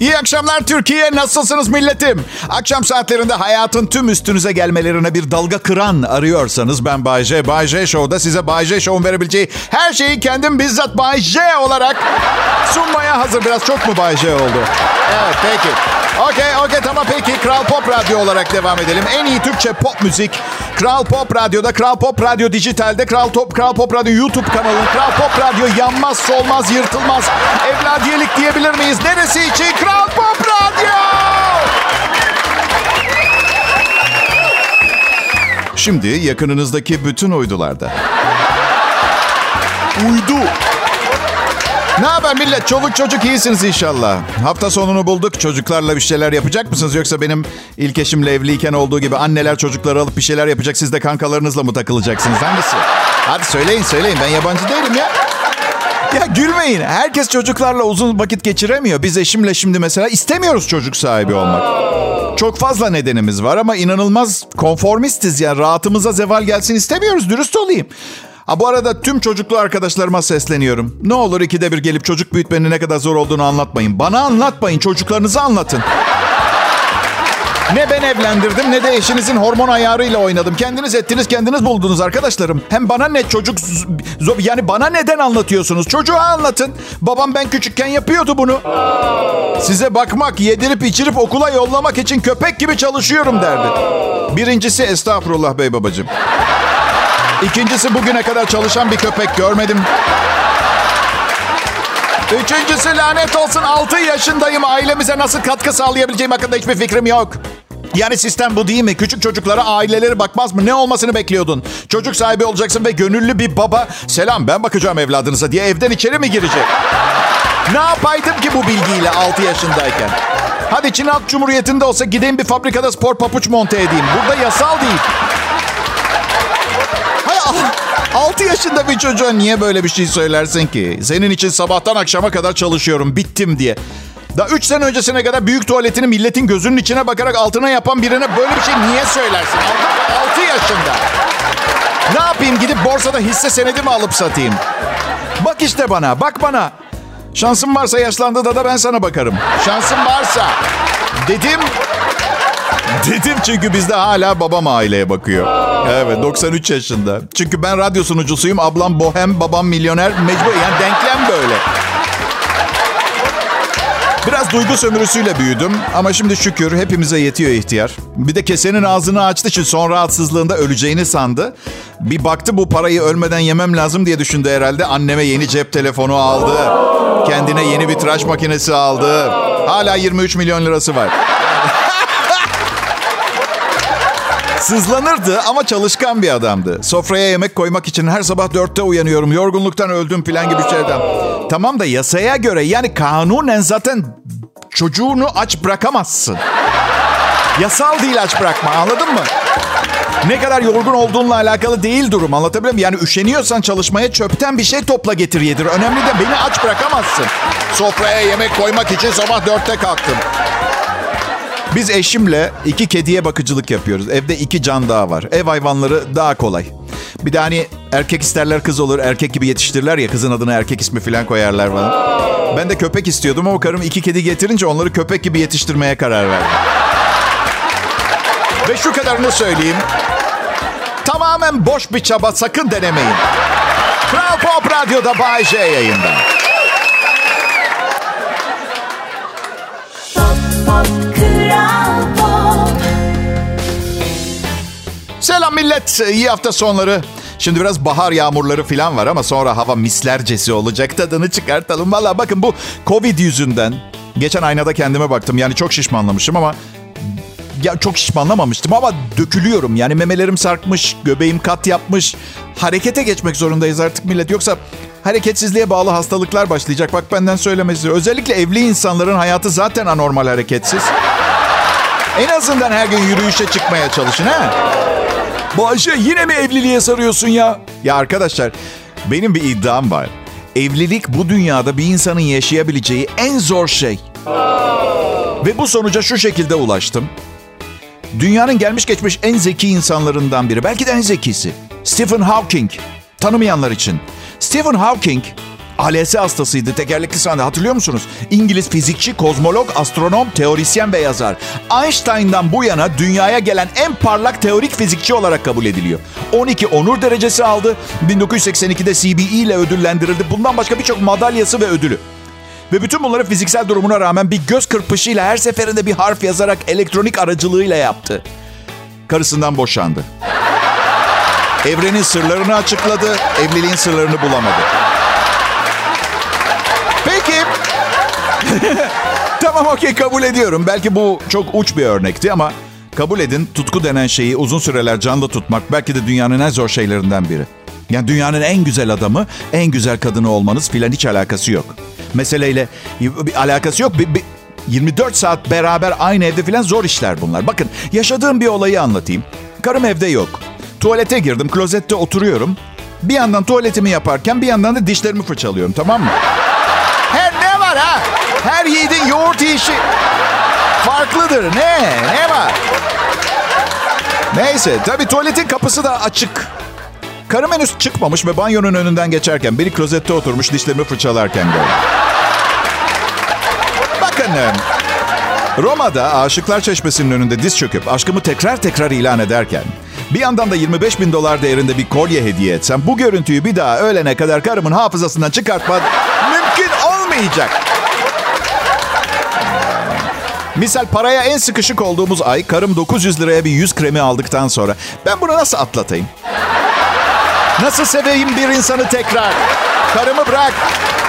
İyi akşamlar Türkiye. Nasılsınız milletim? Akşam saatlerinde hayatın tüm üstünüze gelmelerine bir dalga kıran arıyorsanız ben Bay J. Bay J Show'da size Bay J Show'un verebileceği her şeyi kendim bizzat Bay J olarak sunmaya hazır. Biraz çok mu Bay J oldu? Evet peki. Okey okey tamam peki. Kral Pop Radyo olarak devam edelim. En iyi Türkçe pop müzik. Kral Pop Radyo'da, Kral Pop Radyo Dijital'de, Kral, Top, Kral Pop Radyo YouTube kanalı, Kral Pop Radyo yanmaz, solmaz, yırtılmaz. Evladiyelik diyebilir miyiz? Neresi için? Kral Pop Radyo! Şimdi yakınınızdaki bütün uydularda. Uydu. Ne haber millet? Çoluk çocuk iyisiniz inşallah. Hafta sonunu bulduk. Çocuklarla bir şeyler yapacak mısınız? Yoksa benim ilk eşimle evliyken olduğu gibi anneler çocukları alıp bir şeyler yapacak. Siz de kankalarınızla mı takılacaksınız? Hangisi? Hadi söyleyin söyleyin. Ben yabancı değilim ya. Ya gülmeyin. Herkes çocuklarla uzun vakit geçiremiyor. Biz eşimle şimdi mesela istemiyoruz çocuk sahibi olmak. Çok fazla nedenimiz var ama inanılmaz konformistiz yani rahatımıza zeval gelsin istemiyoruz. Dürüst olayım. Ha, bu arada tüm çocuklu arkadaşlarıma sesleniyorum. Ne olur ikide bir gelip çocuk büyütmenin ne kadar zor olduğunu anlatmayın. Bana anlatmayın, çocuklarınızı anlatın. Ne ben evlendirdim ne de eşinizin hormon ayarıyla oynadım. Kendiniz ettiniz, kendiniz buldunuz arkadaşlarım. Hem bana ne çocuk... Yani bana neden anlatıyorsunuz? Çocuğa anlatın. Babam ben küçükken yapıyordu bunu. Size bakmak, yedirip içirip okula yollamak için köpek gibi çalışıyorum derdi. Birincisi estağfurullah bey babacığım. İkincisi bugüne kadar çalışan bir köpek görmedim. Üçüncüsü lanet olsun 6 yaşındayım. Ailemize nasıl katkı sağlayabileceğim hakkında hiçbir fikrim yok. Yani sistem bu değil mi? Küçük çocuklara aileleri bakmaz mı? Ne olmasını bekliyordun? Çocuk sahibi olacaksın ve gönüllü bir baba selam ben bakacağım evladınıza diye evden içeri mi girecek? Ne yapaydım ki bu bilgiyle 6 yaşındayken? Hadi Çin Halk Cumhuriyeti'nde olsa gideyim bir fabrikada spor papuç monte edeyim. Burada yasal değil. Hay Allah. 6 yaşında bir çocuğa niye böyle bir şey söylersin ki? Senin için sabahtan akşama kadar çalışıyorum, bittim diye. Daha 3 sene öncesine kadar büyük tuvaletini milletin gözünün içine bakarak altına yapan birine böyle bir şey niye söylersin? 6 yaşında. Ne yapayım gidip borsada hisse senedi mi alıp satayım? Bak işte bana, bak bana. Şansım varsa yaşlandığında da ben sana bakarım. Şansım varsa. Dedim. Dedim çünkü bizde hala babam aileye bakıyor. Evet 93 yaşında. Çünkü ben radyo sunucusuyum. Ablam bohem, babam milyoner. Mecbur yani denklem böyle. Biraz duygu sömürüsüyle büyüdüm ama şimdi şükür hepimize yetiyor ihtiyar. Bir de kesenin ağzını açtı için son rahatsızlığında öleceğini sandı. Bir baktı bu parayı ölmeden yemem lazım diye düşündü herhalde. Anneme yeni cep telefonu aldı. Kendine yeni bir tıraş makinesi aldı. Hala 23 milyon lirası var. Sızlanırdı ama çalışkan bir adamdı. Sofraya yemek koymak için her sabah dörtte uyanıyorum. Yorgunluktan öldüm falan gibi şeyden. Tamam da yasaya göre yani kanunen zaten çocuğunu aç bırakamazsın. Yasal değil aç bırakma anladın mı? Ne kadar yorgun olduğunla alakalı değil durum anlatabiliyor muyum? Yani üşeniyorsan çalışmaya çöpten bir şey topla getir yedir. Önemli de beni aç bırakamazsın. Sofraya yemek koymak için sabah dörtte kalktım. Biz eşimle iki kediye bakıcılık yapıyoruz. Evde iki can daha var. Ev hayvanları daha kolay. Bir de hani erkek isterler kız olur. Erkek gibi yetiştirirler ya kızın adına erkek ismi falan koyarlar falan. Ben de köpek istiyordum ama karım iki kedi getirince onları köpek gibi yetiştirmeye karar verdi. Ve şu kadarını söyleyeyim. Tamamen boş bir çaba sakın denemeyin. Kral Pop Radyo'da Bay J yayında. Selam millet. İyi hafta sonları. Şimdi biraz bahar yağmurları falan var ama sonra hava mislercesi olacak. Tadını çıkartalım. Valla bakın bu Covid yüzünden. Geçen aynada kendime baktım. Yani çok şişmanlamışım ama ya çok şişmanlamamıştım ama dökülüyorum. Yani memelerim sarkmış, göbeğim kat yapmış. Harekete geçmek zorundayız artık millet. Yoksa hareketsizliğe bağlı hastalıklar başlayacak. Bak benden söylemesi. Özellikle evli insanların hayatı zaten anormal hareketsiz. En azından her gün yürüyüşe çıkmaya çalışın ha. Bu Ayşe yine mi evliliğe sarıyorsun ya? Ya arkadaşlar benim bir iddiam var. Evlilik bu dünyada bir insanın yaşayabileceği en zor şey. Ve bu sonuca şu şekilde ulaştım. Dünyanın gelmiş geçmiş en zeki insanlarından biri. Belki de en zekisi. Stephen Hawking. Tanımayanlar için. Stephen Hawking ALS hastasıydı, tekerlekli sahne hatırlıyor musunuz? İngiliz fizikçi, kozmolog, astronom, teorisyen ve yazar. Einstein'dan bu yana dünyaya gelen en parlak teorik fizikçi olarak kabul ediliyor. 12 onur derecesi aldı. 1982'de CBE ile ödüllendirildi. Bundan başka birçok madalyası ve ödülü. Ve bütün bunları fiziksel durumuna rağmen bir göz kırpışıyla her seferinde bir harf yazarak elektronik aracılığıyla yaptı. Karısından boşandı. Evrenin sırlarını açıkladı, evliliğin sırlarını bulamadı. Peki. tamam okey kabul ediyorum. Belki bu çok uç bir örnekti ama kabul edin tutku denen şeyi uzun süreler canlı tutmak belki de dünyanın en zor şeylerinden biri. Yani dünyanın en güzel adamı, en güzel kadını olmanız filan hiç alakası yok. Meseleyle bir alakası yok. Bir, bir, 24 saat beraber aynı evde filan zor işler bunlar. Bakın yaşadığım bir olayı anlatayım. Karım evde yok. Tuvalete girdim, klozette oturuyorum. Bir yandan tuvaletimi yaparken bir yandan da dişlerimi fırçalıyorum tamam mı? Her yiğidin yoğurt yiyişi farklıdır. Ne? Ne var? Neyse tabii tuvaletin kapısı da açık. Karım henüz çıkmamış ve banyonun önünden geçerken biri klozette oturmuş dişlerimi fırçalarken gördüm. Bakın Roma'da Aşıklar Çeşmesi'nin önünde diz çöküp aşkımı tekrar tekrar ilan ederken bir yandan da 25 bin dolar değerinde bir kolye hediye etsem bu görüntüyü bir daha öğlene kadar karımın hafızasından çıkartmak mümkün olmayacak. Misal paraya en sıkışık olduğumuz ay karım 900 liraya bir yüz kremi aldıktan sonra ben bunu nasıl atlatayım? Nasıl seveyim bir insanı tekrar? Karımı bırak.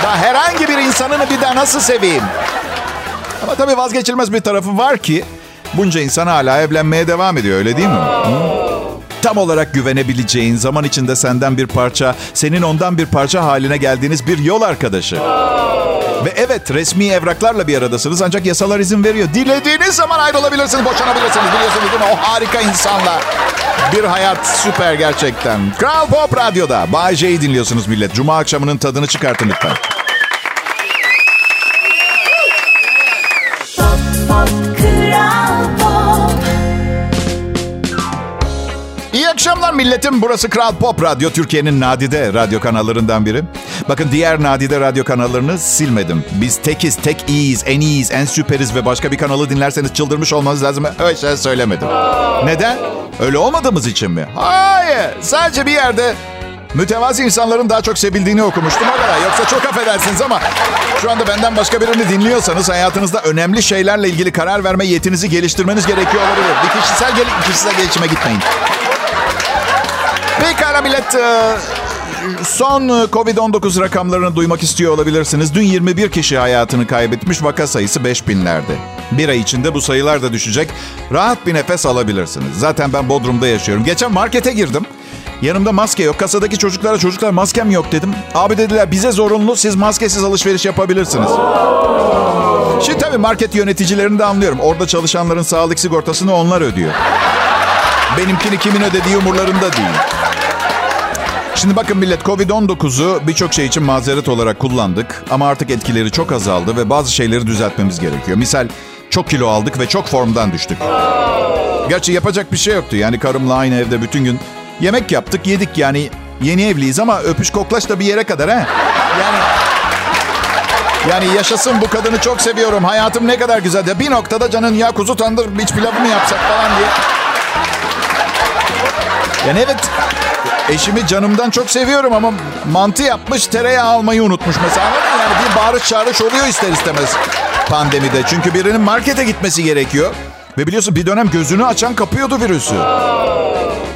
Daha herhangi bir insanını bir daha nasıl seveyim? Ama tabii vazgeçilmez bir tarafı var ki bunca insan hala evlenmeye devam ediyor öyle değil mi? Hı? Tam olarak güvenebileceğin, zaman içinde senden bir parça, senin ondan bir parça haline geldiğiniz bir yol arkadaşı. Ve evet resmi evraklarla bir aradasınız ancak yasalar izin veriyor. Dilediğiniz zaman ayrılabilirsiniz, boşanabilirsiniz biliyorsunuz değil mi? O harika insanlar. Bir hayat süper gerçekten. Kral Pop Radyo'da. Bay J'yi dinliyorsunuz millet. Cuma akşamının tadını çıkartın lütfen. Akşamlar milletim. Burası Kral Pop Radyo. Türkiye'nin nadide radyo kanallarından biri. Bakın diğer nadide radyo kanallarını silmedim. Biz tekiz, tek iyiyiz, en iyiyiz, en süperiz ve başka bir kanalı dinlerseniz çıldırmış olmanız lazım. Öyle şey söylemedim. Neden? Öyle olmadığımız için mi? Hayır. Sadece bir yerde mütevazi insanların daha çok sevildiğini okumuştum o kadar. Yoksa çok affedersiniz ama şu anda benden başka birini dinliyorsanız hayatınızda önemli şeylerle ilgili karar verme yetinizi geliştirmeniz gerekiyor olabilir. Bir kişisel, gel kişisel gelişime gitmeyin. Pekala millet. Son Covid-19 rakamlarını duymak istiyor olabilirsiniz. Dün 21 kişi hayatını kaybetmiş vaka sayısı 5000'lerde. Bir ay içinde bu sayılar da düşecek. Rahat bir nefes alabilirsiniz. Zaten ben Bodrum'da yaşıyorum. Geçen markete girdim. Yanımda maske yok. Kasadaki çocuklara çocuklar maskem yok dedim. Abi dediler bize zorunlu siz maskesiz alışveriş yapabilirsiniz. Şimdi tabii market yöneticilerini de anlıyorum. Orada çalışanların sağlık sigortasını onlar ödüyor. Benimkini kimin ödediği umurlarında değil. Şimdi bakın millet Covid-19'u birçok şey için mazeret olarak kullandık. Ama artık etkileri çok azaldı ve bazı şeyleri düzeltmemiz gerekiyor. Misal çok kilo aldık ve çok formdan düştük. Gerçi yapacak bir şey yoktu. Yani karımla aynı evde bütün gün yemek yaptık, yedik yani. Yeni evliyiz ama öpüş koklaş da bir yere kadar ha. Yani yani yaşasın bu kadını çok seviyorum. Hayatım ne kadar güzel. Ya bir noktada canın ya kuzu tandır iç pilavı mı yapsak falan diye. Yani evet eşimi canımdan çok seviyorum ama mantı yapmış tereyağı almayı unutmuş mesela. Yani bir bağırış çağırış oluyor ister istemez pandemide. Çünkü birinin markete gitmesi gerekiyor. Ve biliyorsun bir dönem gözünü açan kapıyordu virüsü.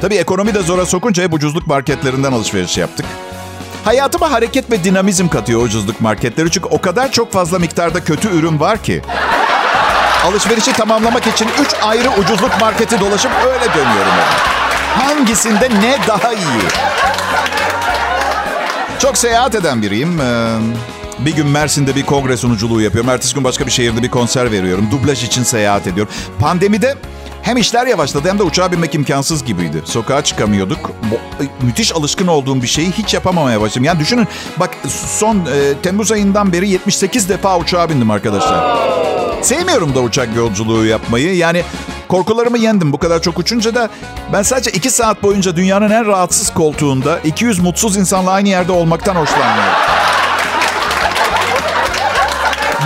Tabii ekonomi de zora sokunca hep ucuzluk marketlerinden alışveriş yaptık. Hayatıma hareket ve dinamizm katıyor ucuzluk marketleri. Çünkü o kadar çok fazla miktarda kötü ürün var ki. Alışverişi tamamlamak için 3 ayrı ucuzluk marketi dolaşıp öyle dönüyorum. Yani. Hangisinde ne daha iyi? Çok seyahat eden biriyim. Bir gün Mersin'de bir kongre sunuculuğu yapıyorum. Ertesi gün başka bir şehirde bir konser veriyorum. Dublaj için seyahat ediyorum. Pandemide hem işler yavaşladı hem de uçağa binmek imkansız gibiydi. Sokağa çıkamıyorduk. Müthiş alışkın olduğum bir şeyi hiç yapamamaya başladım. Yani düşünün bak son e, Temmuz ayından beri 78 defa uçağa bindim arkadaşlar. Sevmiyorum da uçak yolculuğu yapmayı. Yani Korkularımı yendim bu kadar çok uçunca da ben sadece iki saat boyunca dünyanın en rahatsız koltuğunda 200 mutsuz insanla aynı yerde olmaktan hoşlanmıyorum.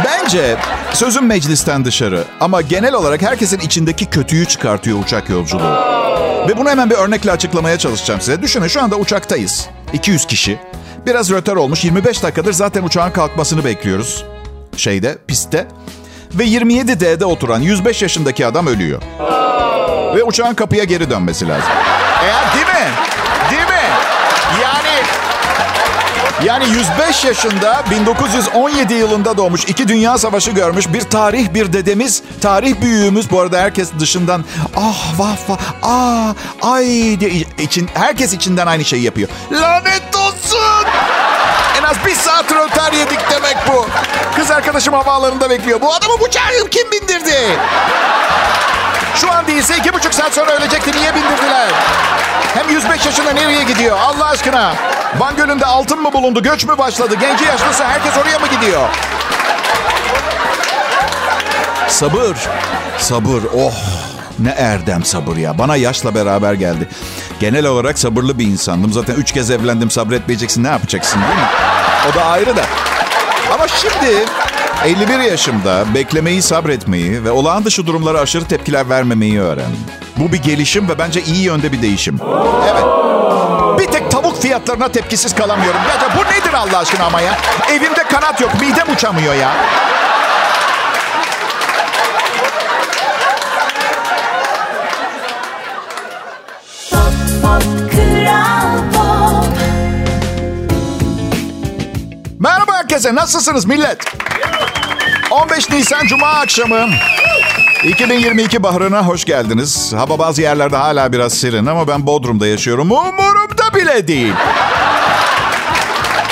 Bence sözüm meclisten dışarı ama genel olarak herkesin içindeki kötüyü çıkartıyor uçak yolculuğu. Ve bunu hemen bir örnekle açıklamaya çalışacağım size. Düşünün şu anda uçaktayız. 200 kişi. Biraz röter olmuş. 25 dakikadır zaten uçağın kalkmasını bekliyoruz. Şeyde, pistte. Ve 27D'de oturan 105 yaşındaki adam ölüyor. Ve uçağın kapıya geri dönmesi lazım. Eğer değil mi? Değil mi? Yani yani 105 yaşında 1917 yılında doğmuş, iki dünya savaşı görmüş bir tarih bir dedemiz, tarih büyüğümüz. Bu arada herkes dışından ah vah vah ah ay diye için, herkes içinden aynı şeyi yapıyor. Lanet olsun! En az bir saat röter yedik demek bu. Kız arkadaşım havaalanında bekliyor. Bu adamı bu çağrı kim bindirdi? Şu an değilse iki buçuk saat sonra ölecekti. Niye bindirdiler? Hem 105 yaşında nereye gidiyor? Allah aşkına. Van Gölü'nde altın mı bulundu? Göç mü başladı? Genci yaşlısı herkes oraya mı gidiyor? Sabır. Sabır. Oh. Ne erdem sabır ya. Bana yaşla beraber geldi. Genel olarak sabırlı bir insandım. Zaten üç kez evlendim sabretmeyeceksin. Ne yapacaksın değil mi? O da ayrı da. Ama şimdi 51 yaşımda beklemeyi, sabretmeyi ve olağan dışı durumlara aşırı tepkiler vermemeyi öğrendim. Bu bir gelişim ve bence iyi yönde bir değişim. Evet. Bir tek tavuk fiyatlarına tepkisiz kalamıyorum. Ya bu nedir Allah aşkına ama ya? Evimde kanat yok, midem uçamıyor ya. Herkese, nasılsınız millet? 15 Nisan Cuma akşamı. 2022 baharına hoş geldiniz. Hava bazı yerlerde hala biraz serin ama ben Bodrum'da yaşıyorum. Umurumda bile değil.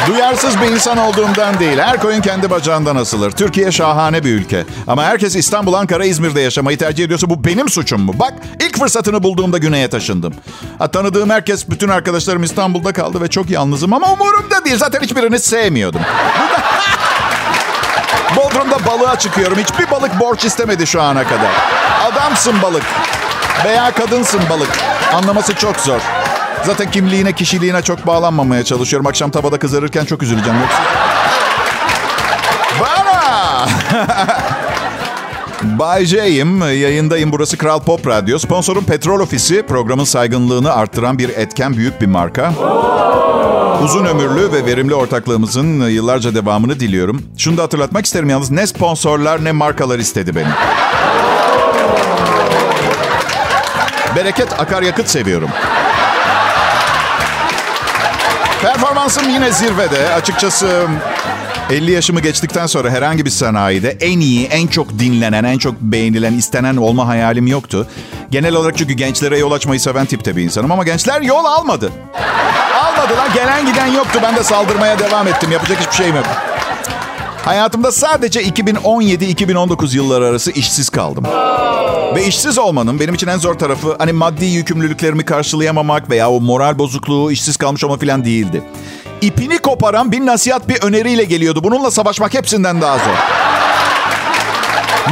Duyarsız bir insan olduğumdan değil. Her koyun kendi bacağından asılır. Türkiye şahane bir ülke. Ama herkes İstanbul, Ankara, İzmir'de yaşamayı tercih ediyorsa bu benim suçum mu? Bak ilk fırsatını bulduğumda güneye taşındım. Ha, tanıdığım herkes, bütün arkadaşlarım İstanbul'da kaldı ve çok yalnızım. Ama umurumda değil. Zaten hiçbirini sevmiyordum. Bodrum'da balığa çıkıyorum. Hiçbir balık borç istemedi şu ana kadar. Adamsın balık. Veya kadınsın balık. Anlaması çok zor. Zaten kimliğine, kişiliğine çok bağlanmamaya çalışıyorum. Akşam tavada kızarırken çok üzüleceğim. Yoksa... Bana! Bay J'yim. Yayındayım. Burası Kral Pop Radyo. Sponsorum Petrol Ofisi. Programın saygınlığını arttıran bir etken büyük bir marka. Uzun ömürlü ve verimli ortaklığımızın yıllarca devamını diliyorum. Şunu da hatırlatmak isterim yalnız ne sponsorlar ne markalar istedi beni. Bereket akaryakıt seviyorum. Performansım yine zirvede. Açıkçası 50 yaşımı geçtikten sonra herhangi bir sanayide en iyi, en çok dinlenen, en çok beğenilen, istenen olma hayalim yoktu. Genel olarak çünkü gençlere yol açmayı seven tipte bir insanım ama gençler yol almadı. Almadılar, gelen giden yoktu. Ben de saldırmaya devam ettim. Yapacak hiçbir şeyim yok. Hayatımda sadece 2017-2019 yılları arası işsiz kaldım. Ve işsiz olmanın benim için en zor tarafı hani maddi yükümlülüklerimi karşılayamamak veya o moral bozukluğu, işsiz kalmış olma falan değildi. İpini koparan bir nasihat, bir öneriyle geliyordu. Bununla savaşmak hepsinden daha zor.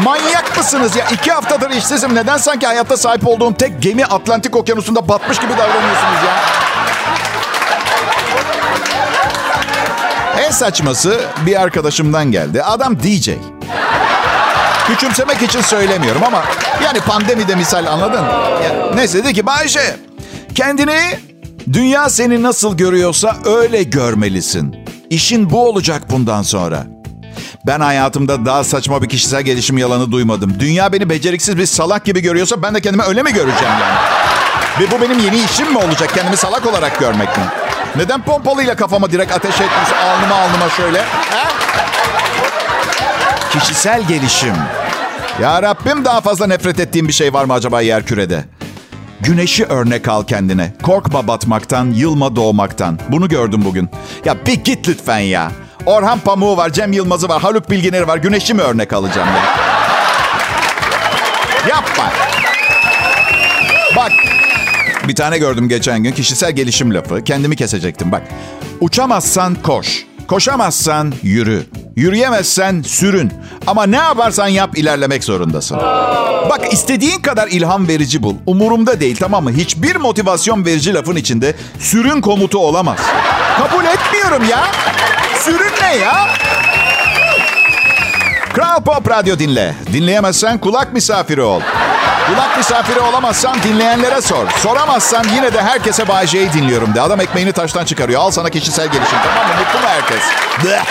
Manyak mısınız ya? İki haftadır işsizim. Neden sanki hayatta sahip olduğum tek gemi Atlantik Okyanusu'nda batmış gibi davranıyorsunuz ya? En saçması bir arkadaşımdan geldi. Adam DJ. Küçümsemek için söylemiyorum ama yani pandemide misal anladın? Ya, neyse dedi ki Bayşe kendini dünya seni nasıl görüyorsa öyle görmelisin. İşin bu olacak bundan sonra. Ben hayatımda daha saçma bir kişisel gelişim yalanı duymadım. Dünya beni beceriksiz bir salak gibi görüyorsa ben de kendimi öyle mi göreceğim yani? Ve bu benim yeni işim mi olacak? Kendimi salak olarak görmek mi? Neden pompalıyla kafama direkt ateş etmiş alnıma alnıma şöyle? He? Kişisel gelişim. Ya Rabbim daha fazla nefret ettiğim bir şey var mı acaba yer kürede? Güneşi örnek al kendine. Korkma batmaktan, yılma doğmaktan. Bunu gördüm bugün. Ya bir git lütfen ya. Orhan Pamuk'u var, Cem Yılmaz'ı var, Haluk Bilginer'i var. Güneşi mi örnek alacağım ya? Yapma. Bir tane gördüm geçen gün kişisel gelişim lafı. Kendimi kesecektim bak. Uçamazsan koş. Koşamazsan yürü. Yürüyemezsen sürün. Ama ne yaparsan yap ilerlemek zorundasın. Bak istediğin kadar ilham verici bul. Umurumda değil tamam mı? Hiçbir motivasyon verici lafın içinde sürün komutu olamaz. Kabul etmiyorum ya. Sürün ne ya? Kral Pop Radyo dinle. Dinleyemezsen kulak misafiri ol. Kulak misafiri olamazsan dinleyenlere sor. Soramazsan yine de herkese Bay J'yi dinliyorum de. Adam ekmeğini taştan çıkarıyor. Al sana kişisel gelişim tamam mı? Mutlu mu herkes? Bleh.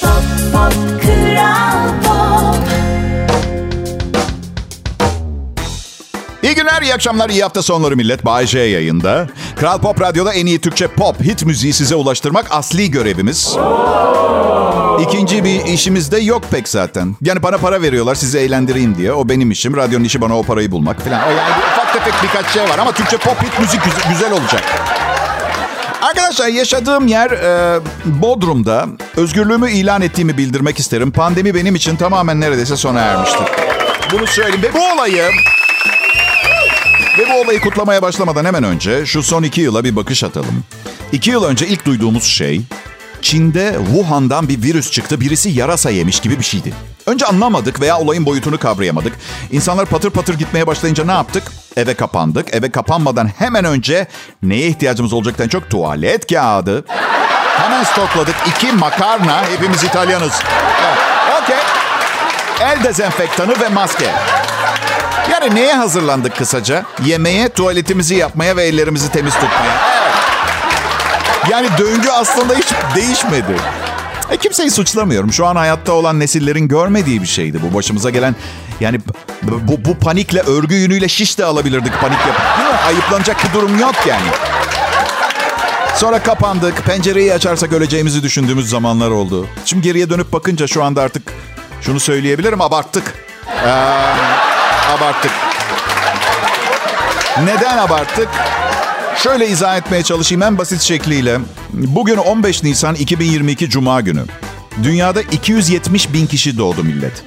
Pop, pop, Kral Pop. İyi günler, iyi akşamlar, iyi hafta sonları millet. Bay J yayında. Kral Pop Radyo'da en iyi Türkçe pop hit müziği size ulaştırmak asli görevimiz. İkinci bir işimiz de yok pek zaten. Yani bana para veriyorlar sizi eğlendireyim diye. O benim işim. Radyonun işi bana o parayı bulmak falan. O yani ufak tefek birkaç şey var ama Türkçe pop hit müzik güz- güzel olacak. Arkadaşlar yaşadığım yer e, Bodrum'da. Özgürlüğümü ilan ettiğimi bildirmek isterim. Pandemi benim için tamamen neredeyse sona ermiştir. Bunu söyleyeyim. Ve bu olayı ve bu olayı kutlamaya başlamadan hemen önce şu son iki yıla bir bakış atalım. İki yıl önce ilk duyduğumuz şey Çin'de Wuhan'dan bir virüs çıktı. Birisi yarasa yemiş gibi bir şeydi. Önce anlamadık veya olayın boyutunu kavrayamadık. İnsanlar patır patır gitmeye başlayınca ne yaptık? Eve kapandık. Eve kapanmadan hemen önce neye ihtiyacımız olacaktan çok tuvalet kağıdı. Hemen stokladık. İki makarna. Hepimiz İtalyanız. Evet. Okey. El dezenfektanı ve maske. Yani neye hazırlandık kısaca? Yemeğe, tuvaletimizi yapmaya ve ellerimizi temiz tutmaya. Yani döngü aslında hiç değişmedi. E kimseyi suçlamıyorum. Şu an hayatta olan nesillerin görmediği bir şeydi bu. Başımıza gelen yani bu, bu, panikle örgü yünüyle şiş de alabilirdik panik mi? Ayıplanacak bir durum yok yani. Sonra kapandık. Pencereyi açarsak öleceğimizi düşündüğümüz zamanlar oldu. Şimdi geriye dönüp bakınca şu anda artık şunu söyleyebilirim. Abarttık. Ee, abarttık. Neden abarttık? Şöyle izah etmeye çalışayım en basit şekliyle. Bugün 15 Nisan 2022 Cuma günü. Dünyada 270 bin kişi doğdu millet.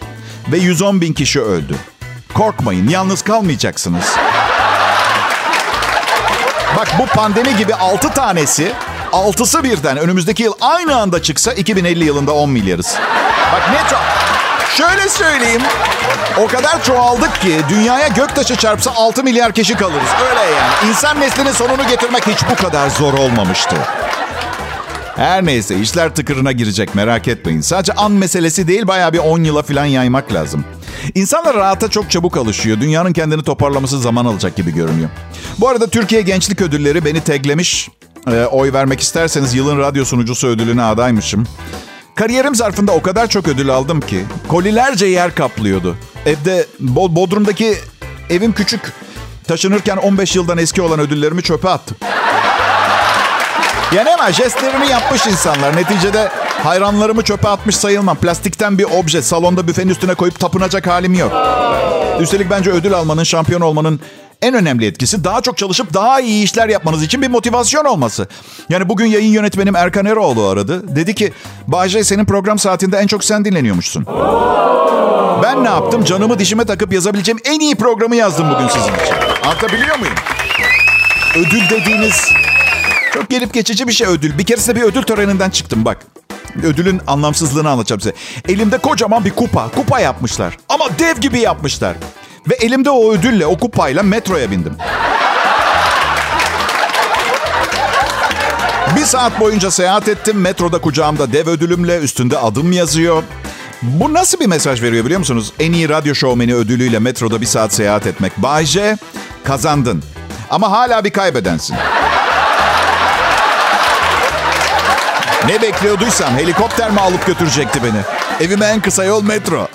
Ve 110 bin kişi öldü. Korkmayın yalnız kalmayacaksınız. Bak bu pandemi gibi 6 tanesi, 6'sı birden önümüzdeki yıl aynı anda çıksa 2050 yılında 10 milyarız. Bak ne çok... Şöyle söyleyeyim. O kadar çoğaldık ki dünyaya göktaşı çarpsa 6 milyar kişi kalırız. Öyle yani. İnsan neslinin sonunu getirmek hiç bu kadar zor olmamıştı. Her neyse işler tıkırına girecek merak etmeyin. Sadece an meselesi değil bayağı bir 10 yıla falan yaymak lazım. İnsanlar rahata çok çabuk alışıyor. Dünyanın kendini toparlaması zaman alacak gibi görünüyor. Bu arada Türkiye Gençlik Ödülleri beni taglemiş. Ee, oy vermek isterseniz yılın radyo sunucusu ödülüne adaymışım. Kariyerim zarfında o kadar çok ödül aldım ki kolilerce yer kaplıyordu. Evde Bo- Bodrum'daki evim küçük. Taşınırken 15 yıldan eski olan ödüllerimi çöpe attım. Yani hemen jestlerini yapmış insanlar. Neticede hayranlarımı çöpe atmış sayılmam. Plastikten bir obje salonda büfenin üstüne koyup tapınacak halim yok. Üstelik bence ödül almanın, şampiyon olmanın en önemli etkisi daha çok çalışıp daha iyi işler yapmanız için bir motivasyon olması. Yani bugün yayın yönetmenim Erkan Eroğlu aradı. Dedi ki Bahçe senin program saatinde en çok sen dinleniyormuşsun. Ben ne yaptım? Canımı dişime takıp yazabileceğim en iyi programı yazdım bugün sizin için. Anlatabiliyor muyum? Ödül dediğiniz çok gelip geçici bir şey ödül. Bir keresinde bir ödül töreninden çıktım bak. Ödülün anlamsızlığını anlatacağım size. Elimde kocaman bir kupa. Kupa yapmışlar. Ama dev gibi yapmışlar. Ve elimde o ödülle, o kupayla metroya bindim. Bir saat boyunca seyahat ettim. Metroda kucağımda dev ödülümle üstünde adım yazıyor. Bu nasıl bir mesaj veriyor biliyor musunuz? En iyi radyo şovmeni ödülüyle metroda bir saat seyahat etmek. Bay J, kazandın. Ama hala bir kaybedensin. Ne bekliyorduysam helikopter mi alıp götürecekti beni? Evime en kısa yol metro.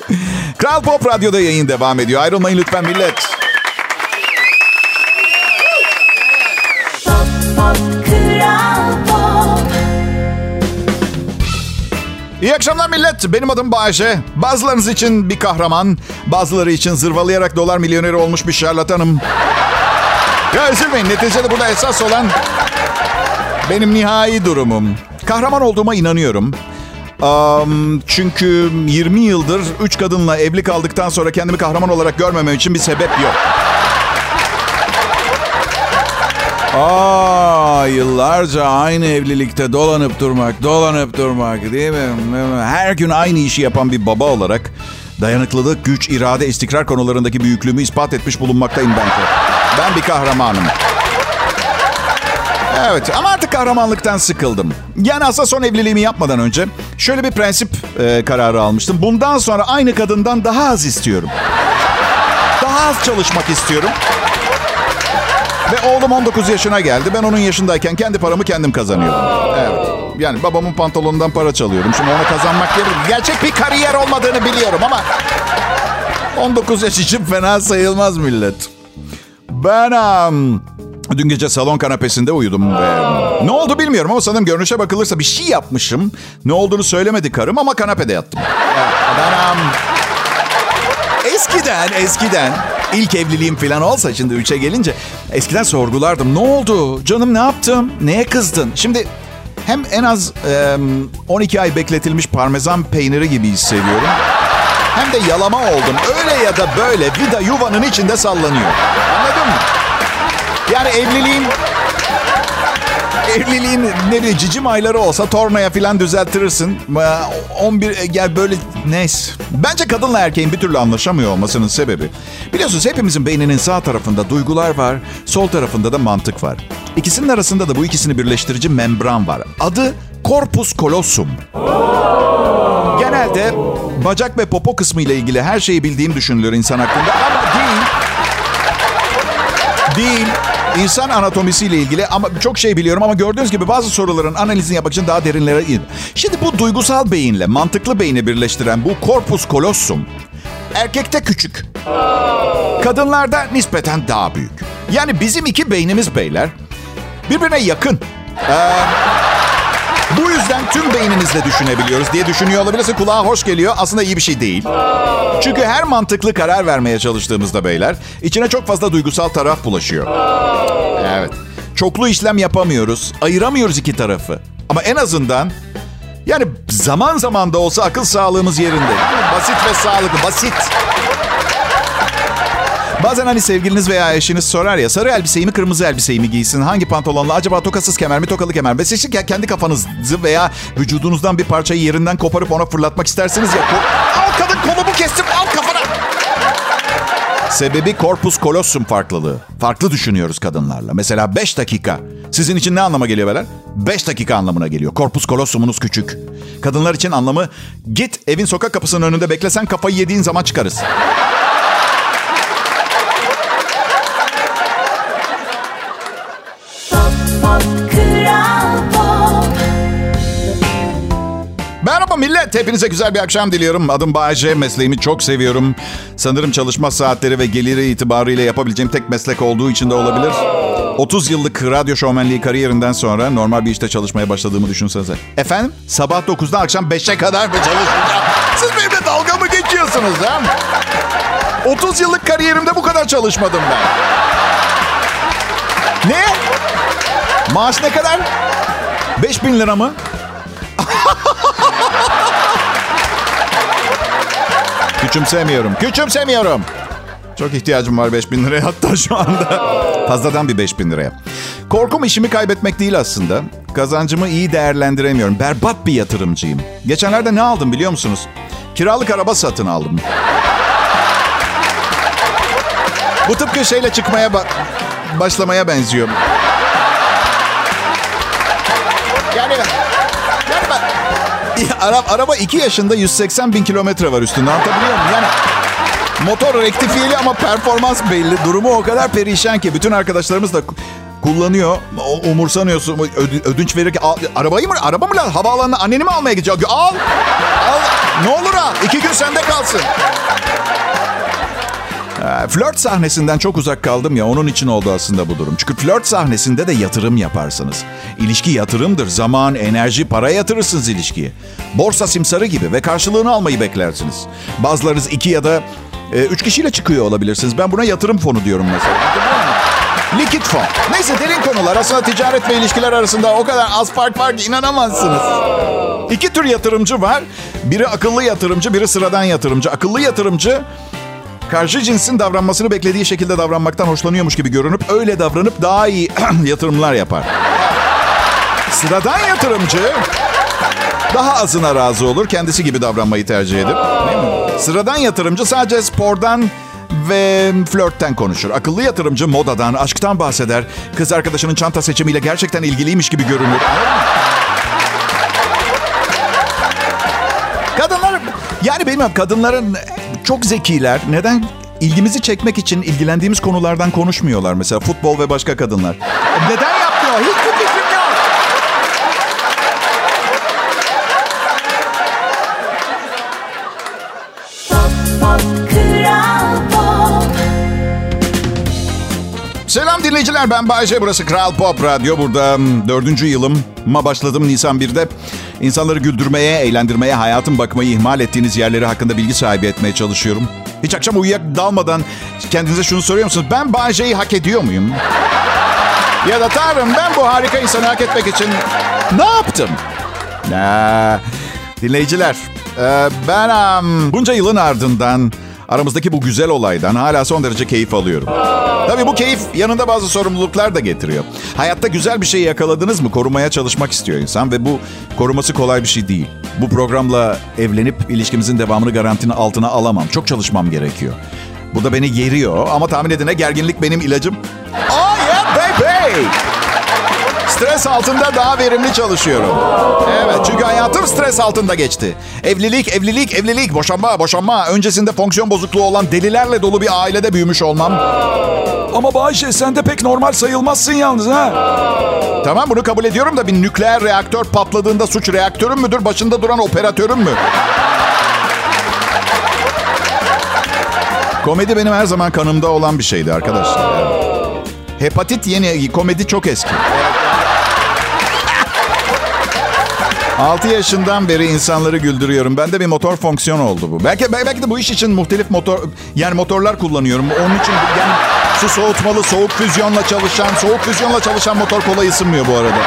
Kral Pop Radyo'da yayın devam ediyor. Ayrılmayın lütfen millet. Pop, pop, Kral Pop. İyi akşamlar millet. Benim adım Bayece. Bazılarınız için bir kahraman, bazıları için zırvalayarak dolar milyoneri olmuş bir şarlatanım. Ya üzülmeyin. Neticede burada esas olan benim nihai durumum. Kahraman olduğuma inanıyorum. Am, çünkü 20 yıldır 3 kadınla evli kaldıktan sonra kendimi kahraman olarak görmemem için bir sebep yok. Aa, yıllarca aynı evlilikte dolanıp durmak, dolanıp durmak değil mi? Her gün aynı işi yapan bir baba olarak dayanıklılık, güç, irade, istikrar konularındaki büyüklüğümü ispat etmiş bulunmaktayım ben. Ben bir kahramanım. Evet ama artık kahramanlıktan sıkıldım. Yani aslında son evliliğimi yapmadan önce şöyle bir prensip e, kararı almıştım. Bundan sonra aynı kadından daha az istiyorum. Daha az çalışmak istiyorum. Ve oğlum 19 yaşına geldi. Ben onun yaşındayken kendi paramı kendim kazanıyorum. Evet. Yani babamın pantolonundan para çalıyorum. Şimdi onu kazanmak yerine gerçek bir kariyer olmadığını biliyorum ama 19 yaş için fena sayılmaz millet. Ben um, dün gece salon kanapesinde uyudum ve ne oldu bilmiyorum ama sanırım görünüşe bakılırsa bir şey yapmışım. Ne olduğunu söylemedi karım ama kanapede yattım. Ben um, eskiden eskiden ilk evliliğim falan olsa şimdi üçe gelince eskiden sorgulardım. Ne oldu? Canım ne yaptım? Neye kızdın? Şimdi hem en az e, 12 ay bekletilmiş parmesan peyniri gibi hissediyorum. Hem de yalama oldum. Öyle ya da böyle vida yuvanın içinde sallanıyor. Anladın mı? Yani evliliğin evliliğin ne bileyim cicim ayları olsa tornaya falan düzelttirirsin. 11 gel böyle neyse. Bence kadınla erkeğin bir türlü anlaşamıyor olmasının sebebi. Biliyorsunuz hepimizin beyninin sağ tarafında duygular var, sol tarafında da mantık var. İkisinin arasında da bu ikisini birleştirici membran var. Adı corpus callosum. Genelde bacak ve popo kısmı ile ilgili her şeyi bildiğim düşünülür insan hakkında ama değil. Değil. İnsan anatomisiyle ilgili ama çok şey biliyorum ama gördüğünüz gibi bazı soruların analizini yapmak için daha derinlere in. Şimdi bu duygusal beyinle mantıklı beyni birleştiren bu corpus callosum erkekte küçük. Kadınlarda nispeten daha büyük. Yani bizim iki beynimiz beyler birbirine yakın. Ee, bu yüzden tüm beynimizle düşünebiliyoruz diye düşünüyor olabilirsin. Kulağa hoş geliyor. Aslında iyi bir şey değil. Çünkü her mantıklı karar vermeye çalıştığımızda beyler içine çok fazla duygusal taraf bulaşıyor. Evet. Çoklu işlem yapamıyoruz. Ayıramıyoruz iki tarafı. Ama en azından yani zaman zaman da olsa akıl sağlığımız yerinde. Basit ve sağlıklı. Basit. Bazen hani sevgiliniz veya eşiniz sorar ya sarı elbiseyi mi kırmızı elbiseyi mi giysin? Hangi pantolonla? Acaba tokasız kemer mi tokalı kemer mi? Seçin kendi kafanızı veya vücudunuzdan bir parçayı yerinden koparıp ona fırlatmak istersiniz ya. Al kadın kolumu kestim al kafana. Sebebi corpus callosum farklılığı. Farklı düşünüyoruz kadınlarla. Mesela 5 dakika. Sizin için ne anlama geliyor beyler? 5 dakika anlamına geliyor. Corpus callosumunuz küçük. Kadınlar için anlamı git evin sokak kapısının önünde beklesen kafayı yediğin zaman çıkarız. Merhaba millet. Hepinize güzel bir akşam diliyorum. Adım Bayece. Mesleğimi çok seviyorum. Sanırım çalışma saatleri ve geliri itibariyle yapabileceğim tek meslek olduğu için de olabilir. 30 yıllık radyo şovmenliği kariyerinden sonra normal bir işte çalışmaya başladığımı düşünsenize. Efendim? Sabah 9'dan akşam 5'e kadar mı çalışacağım? Siz benimle dalga mı geçiyorsunuz ha? 30 yıllık kariyerimde bu kadar çalışmadım ben. Ne? Maaş ne kadar? 5000 lira mı? Küçümsemiyorum. Küçümsemiyorum. Çok ihtiyacım var 5000 liraya hatta şu anda. Fazladan bir 5000 liraya. Korkum işimi kaybetmek değil aslında. Kazancımı iyi değerlendiremiyorum. Berbat bir yatırımcıyım. Geçenlerde ne aldım biliyor musunuz? Kiralık araba satın aldım. Bu tıpkı şeyle çıkmaya ba- başlamaya benziyor. Ben, ara, araba 2 yaşında 180 bin kilometre var üstünde anlatabiliyor muyum? Yani motor rektifiyeli ama performans belli. Durumu o kadar perişan ki bütün arkadaşlarımız da kullanıyor. Umursanıyorsun. Ödü- ödünç verirken arabayı mı? Araba mı lan? Havaalanına anneni mi almaya gidecek? Al. Al. Ne olur al. İki gün sende kalsın. Flört sahnesinden çok uzak kaldım ya onun için oldu aslında bu durum. Çünkü flört sahnesinde de yatırım yaparsınız. İlişki yatırımdır. Zaman, enerji, para yatırırsınız ilişkiye. Borsa simsarı gibi ve karşılığını almayı beklersiniz. Bazılarınız iki ya da e, üç kişiyle çıkıyor olabilirsiniz. Ben buna yatırım fonu diyorum mesela. Likit fon. Neyse derin konular. Aslında ticaret ve ilişkiler arasında o kadar az fark var ki inanamazsınız. İki tür yatırımcı var. Biri akıllı yatırımcı, biri sıradan yatırımcı. Akıllı yatırımcı karşı cinsin davranmasını beklediği şekilde davranmaktan hoşlanıyormuş gibi görünüp öyle davranıp daha iyi yatırımlar yapar. Sıradan yatırımcı daha azına razı olur. Kendisi gibi davranmayı tercih edip. Sıradan yatırımcı sadece spordan ve flörtten konuşur. Akıllı yatırımcı modadan, aşktan bahseder. Kız arkadaşının çanta seçimiyle gerçekten ilgiliymiş gibi görünür. Kadınlar, yani bilmem kadınların çok zekiler. Neden? İlgimizi çekmek için ilgilendiğimiz konulardan konuşmuyorlar. Mesela futbol ve başka kadınlar. Neden yapmıyor? Hiçbir fikrim yok. Selam dinleyiciler ben Bayce burası Kral Pop Radyo. Burada dördüncü yılıma başladım Nisan 1'de. İnsanları güldürmeye, eğlendirmeye, hayatın bakmayı ihmal ettiğiniz yerleri hakkında bilgi sahibi etmeye çalışıyorum. Hiç akşam uyuyak dalmadan kendinize şunu soruyor musunuz? Ben Bayce'yi hak ediyor muyum? ya da Tanrım ben bu harika insanı hak etmek için ne yaptım? Ne? Dinleyiciler, e, ben bunca yılın ardından aramızdaki bu güzel olaydan hala son derece keyif alıyorum. Tabii bu keyif yanında bazı sorumluluklar da getiriyor. Hayatta güzel bir şey yakaladınız mı korumaya çalışmak istiyor insan ve bu koruması kolay bir şey değil. Bu programla evlenip ilişkimizin devamını garantinin altına alamam. Çok çalışmam gerekiyor. Bu da beni geriyor ama tahmin edin ne gerginlik benim ilacım. Oh yeah baby! Stres altında daha verimli çalışıyorum. Evet çünkü hayatım stres altında geçti. Evlilik, evlilik, evlilik, boşanma, boşanma. Öncesinde fonksiyon bozukluğu olan delilerle dolu bir ailede büyümüş olmam. Ama Bayşe sen de pek normal sayılmazsın yalnız ha. Tamam bunu kabul ediyorum da bir nükleer reaktör patladığında suç reaktörün müdür, başında duran operatörün mü? Komedi benim her zaman kanımda olan bir şeydi arkadaşlar. Hepatit yeni, komedi çok eski. 6 yaşından beri insanları güldürüyorum. Bende bir motor fonksiyon oldu bu. Belki belki de bu iş için muhtelif motor yani motorlar kullanıyorum. Onun için yani su soğutmalı, soğuk füzyonla çalışan, soğuk füzyonla çalışan motor kolay ısınmıyor bu arada.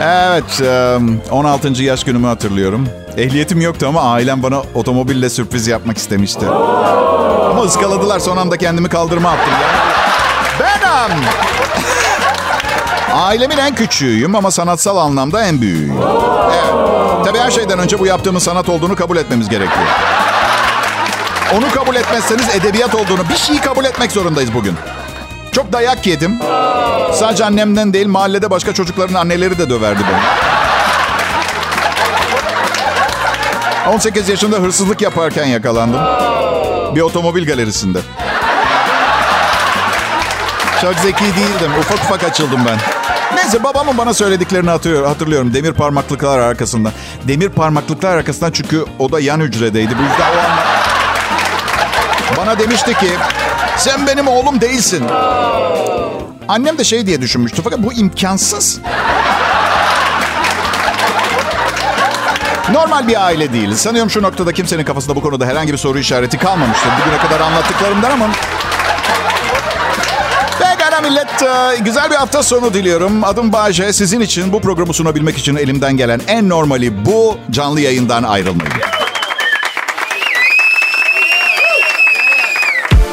Evet, e, 16. yaş günümü hatırlıyorum. Ehliyetim yoktu ama ailem bana otomobille sürpriz yapmak istemişti. Ama ıskaladılar son anda kendimi kaldırıma attım. Yani. Benim! Ailemin en küçüğüyüm ama sanatsal anlamda en büyüğüyüm. Evet. Tabii her şeyden önce bu yaptığımın sanat olduğunu kabul etmemiz gerekiyor. Onu kabul etmezseniz edebiyat olduğunu, bir şeyi kabul etmek zorundayız bugün. Çok dayak yedim. Sadece annemden değil, mahallede başka çocukların anneleri de döverdi beni. 18 yaşında hırsızlık yaparken yakalandım. Bir otomobil galerisinde. Çok zeki değildim. Ufak ufak açıldım ben. Neyse babamın bana söylediklerini hatırlıyor, hatırlıyorum. Demir parmaklıklar arkasından. Demir parmaklıklar arkasından çünkü o da yan hücredeydi. Bu yüzden o an... Bana demişti ki sen benim oğlum değilsin. Annem de şey diye düşünmüştü fakat bu imkansız. Normal bir aile değiliz. Sanıyorum şu noktada kimsenin kafasında bu konuda herhangi bir soru işareti kalmamıştır. Bugüne kadar anlattıklarımdan ama... Pekala millet. e, Güzel bir hafta sonu diliyorum. Adım Bayce. Sizin için bu programı sunabilmek için elimden gelen en normali bu canlı yayından ayrılmayın.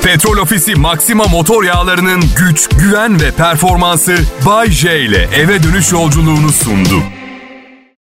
Petrol Ofisi Maxima motor yağlarının güç, güven ve performansı Bay J ile eve dönüş yolculuğunu sundu.